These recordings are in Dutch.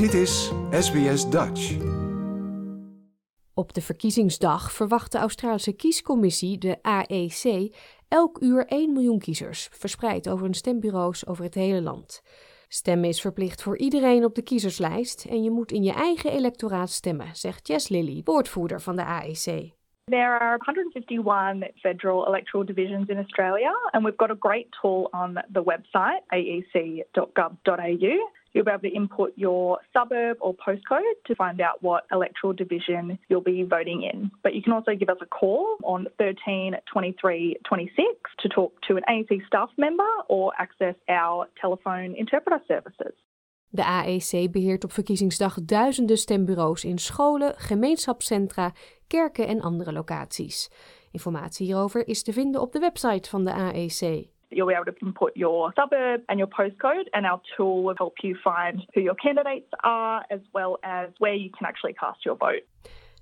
Dit is SBS Dutch. Op de verkiezingsdag verwacht de Australische kiescommissie, de AEC, elk uur 1 miljoen kiezers, verspreid over hun stembureaus over het hele land. Stemmen is verplicht voor iedereen op de kiezerslijst en je moet in je eigen electoraat stemmen, zegt Jess Lilly, woordvoerder van de AEC. There are 151 federal electoral divisions in Australia, and we've got a great tool on the website aec.gov.au. You'll be able to input your suburb or postcode to find out what electoral division you'll be voting in. But you can also give us a call on 13 23 26 to talk to an AEC staff member or access our telephone interpreter services. De AEC beheert op verkiezingsdag duizenden stembureaus in scholen, gemeenschapscentra, kerken en andere locaties. Informatie hierover is te vinden op de website van de AEC. You'll be able to input your suburb and your postcode, and our tool will help you find who your candidates are, as well as where you can actually cast your vote.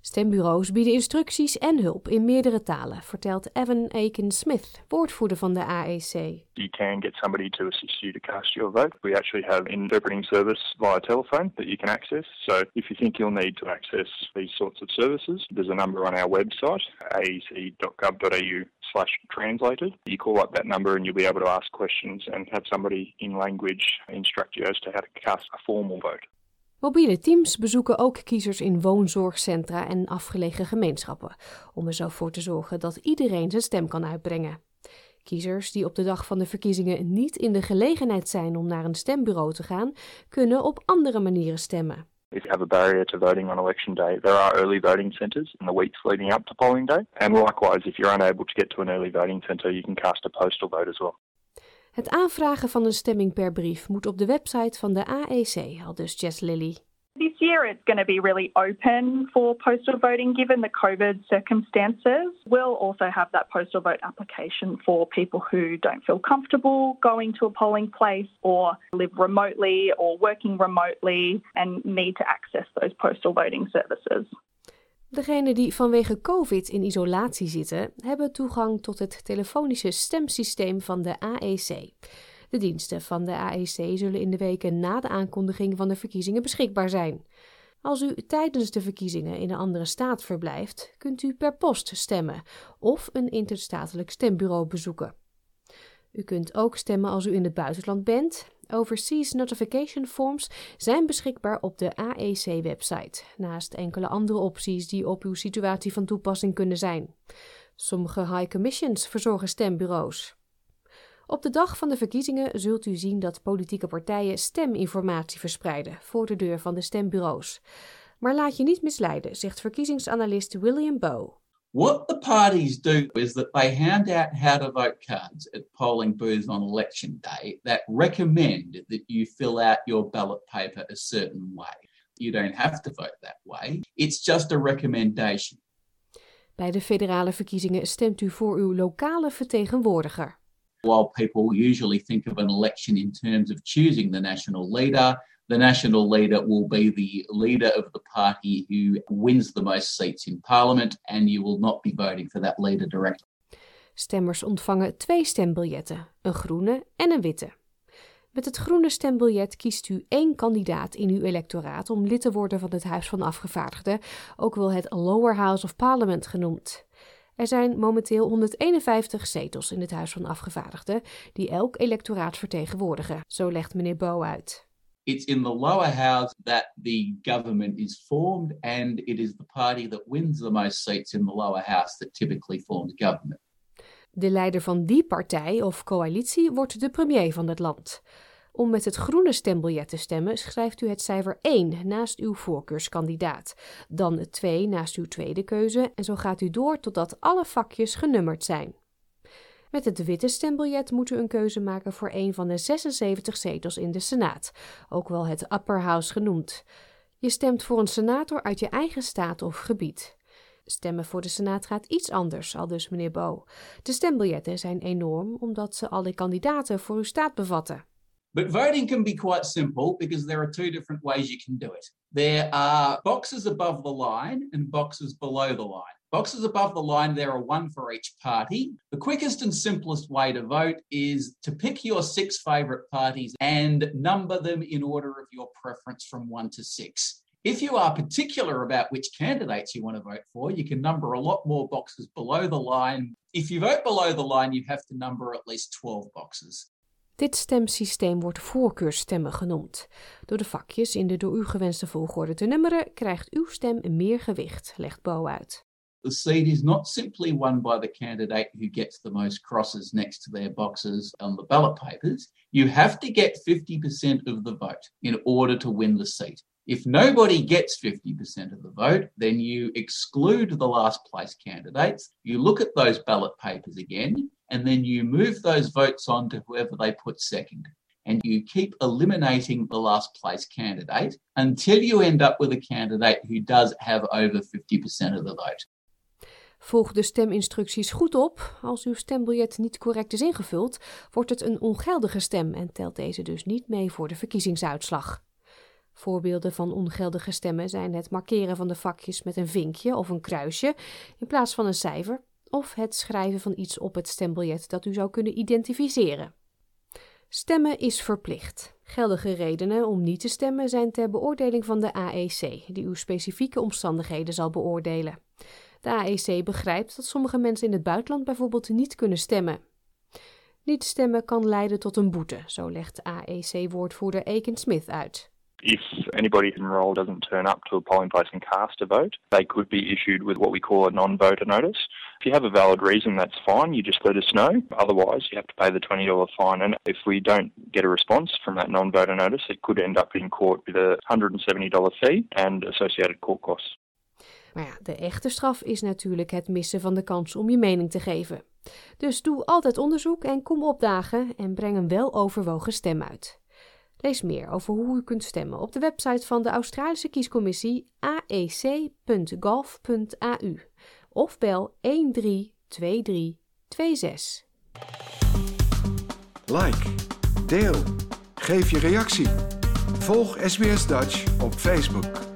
Stembureaus bieden instructies en hulp in meerdere talen, vertelt Evan Aiken-Smith, woordvoerder van de AEC. You can get somebody to assist you to cast your vote. We actually have interpreting service via telephone that you can access. So if you think you'll need to access these sorts of services, there's a number on our website, aec.gov.au slash translated. You call up that number and you'll be able to ask questions and have somebody in language instruct you as to how to cast a formal vote. Mobiele teams bezoeken ook kiezers in woonzorgcentra en afgelegen gemeenschappen, om er zo voor te zorgen dat iedereen zijn stem kan uitbrengen. Kiezers die op de dag van de verkiezingen niet in de gelegenheid zijn om naar een stembureau te gaan, kunnen op andere manieren stemmen. If you have a barrier to voting on election day, there are early voting centres in the weeks leading up to polling day. And likewise, if you're unable to get to an early voting centre, you can cast a postal vote as well. Het aanvragen van een stemming per brief moet op de website van de AEC, al dus Jess Lilly. This year it's going to be really open for postal voting given the COVID circumstances. We'll also have that postal vote application for people who don't feel comfortable going to a polling place or live remotely or working remotely and need to access those postal voting services. Degenen die vanwege COVID in isolatie zitten, hebben toegang tot het telefonische stemsysteem van de AEC. De diensten van de AEC zullen in de weken na de aankondiging van de verkiezingen beschikbaar zijn. Als u tijdens de verkiezingen in een andere staat verblijft, kunt u per post stemmen of een interstatelijk stembureau bezoeken. U kunt ook stemmen als u in het buitenland bent. Overseas notification forms zijn beschikbaar op de AEC-website, naast enkele andere opties die op uw situatie van toepassing kunnen zijn. Sommige high commissions verzorgen stembureaus. Op de dag van de verkiezingen zult u zien dat politieke partijen steminformatie verspreiden voor de deur van de stembureaus. Maar laat je niet misleiden, zegt verkiezingsanalist William Bow. What the parties do is that they hand out how to vote cards at polling booths on election day that recommend that you fill out your ballot paper a certain way. You don't have to vote that way, it's just a recommendation. Bij de federale verkiezingen stemt u voor uw lokale vertegenwoordiger. While people usually think of an election in terms of choosing the national leader, the national leader will be the leader of the party who wins the most seats in parliament, and you will not be voting for that leader directly. Stemmers ontvangen twee stembiljetten, een groene en een witte. Met het groene stembiljet kiest u één kandidaat in uw electoraat om lid te worden van het Huis van Afgevaardigden, ook wel het Lower House of Parliament genoemd. Er zijn momenteel 151 zetels in het Huis van Afgevaardigden, die elk electoraat vertegenwoordigen, zo legt meneer Bo uit. It's in the lower house that the government is formed, and it is the party that wins the most seats in the lower house that typically forms government. De leider van die partij of coalitie wordt de premier van het land. Om met het groene stembiljet te stemmen, schrijft u het cijfer 1 naast uw voorkeurskandidaat, dan het 2 naast uw tweede keuze en zo gaat u door totdat alle vakjes genummerd zijn. Met het witte stembiljet moet u een keuze maken voor een van de 76 zetels in de Senaat, ook wel het Upper House genoemd. Je stemt voor een senator uit je eigen staat of gebied. Stemmen voor de Senaat gaat iets anders, al dus meneer Bo. De stembiljetten zijn enorm omdat ze alle kandidaten voor uw staat bevatten. But voting can be quite simple because there are two different ways you can do it. There are boxes above the line and boxes below the line. Boxes above the line, there are one for each party. The quickest and simplest way to vote is to pick your six favourite parties and number them in order of your preference from one to six. If you are particular about which candidates you want to vote for, you can number a lot more boxes below the line. If you vote below the line, you have to number at least 12 boxes. Dit stemsysteem wordt voorkeurstemmen genoemd. Door de vakjes in de door u gewenste volgorde te nummeren, krijgt uw stem meer gewicht, legt Bo uit. The seat is not simply won by the candidate who gets the most crosses next to their boxes on the ballot papers. You have to get 50% of the vote in order to win the seat. If nobody gets 50% of the vote, then you exclude the last place candidates. You look at those ballot papers again, and then you move those votes on to whoever they put second. And you keep eliminating the last place candidate until you end up with a candidate who does have over 50% of the vote. Volg de steminstructies goed op. Als uw stembiljet niet correct is ingevuld, wordt het een ongeldige stem en telt deze dus niet mee voor de verkiezingsuitslag. Voorbeelden van ongeldige stemmen zijn het markeren van de vakjes met een vinkje of een kruisje in plaats van een cijfer, of het schrijven van iets op het stembiljet dat u zou kunnen identificeren. Stemmen is verplicht. Geldige redenen om niet te stemmen zijn ter beoordeling van de AEC, die uw specifieke omstandigheden zal beoordelen. De AEC begrijpt dat sommige mensen in het buitenland bijvoorbeeld niet kunnen stemmen. Niet stemmen kan leiden tot een boete, zo legt AEC-woordvoerder Aiken Smith uit. If anybody enrolled doesn't turn up to a polling place and cast a vote, they could be issued with what we call a non-voter notice. If you have a valid reason, that's fine. You just let us know. Otherwise, you have to pay the $20 fine. And if we don't get a response from that non-voter notice, it could end up in court with a $170 fee and associated court costs. Maar ja, de echte straf is natuurlijk het missen van de kans om je mening te geven. Dus doe altijd onderzoek en kom opdagen en breng een weloverwogen stem uit. Lees meer over hoe u kunt stemmen op de website van de Australische kiescommissie aec.gov.au of bel 132326. Like, deel, geef je reactie. Volg SBS Dutch op Facebook.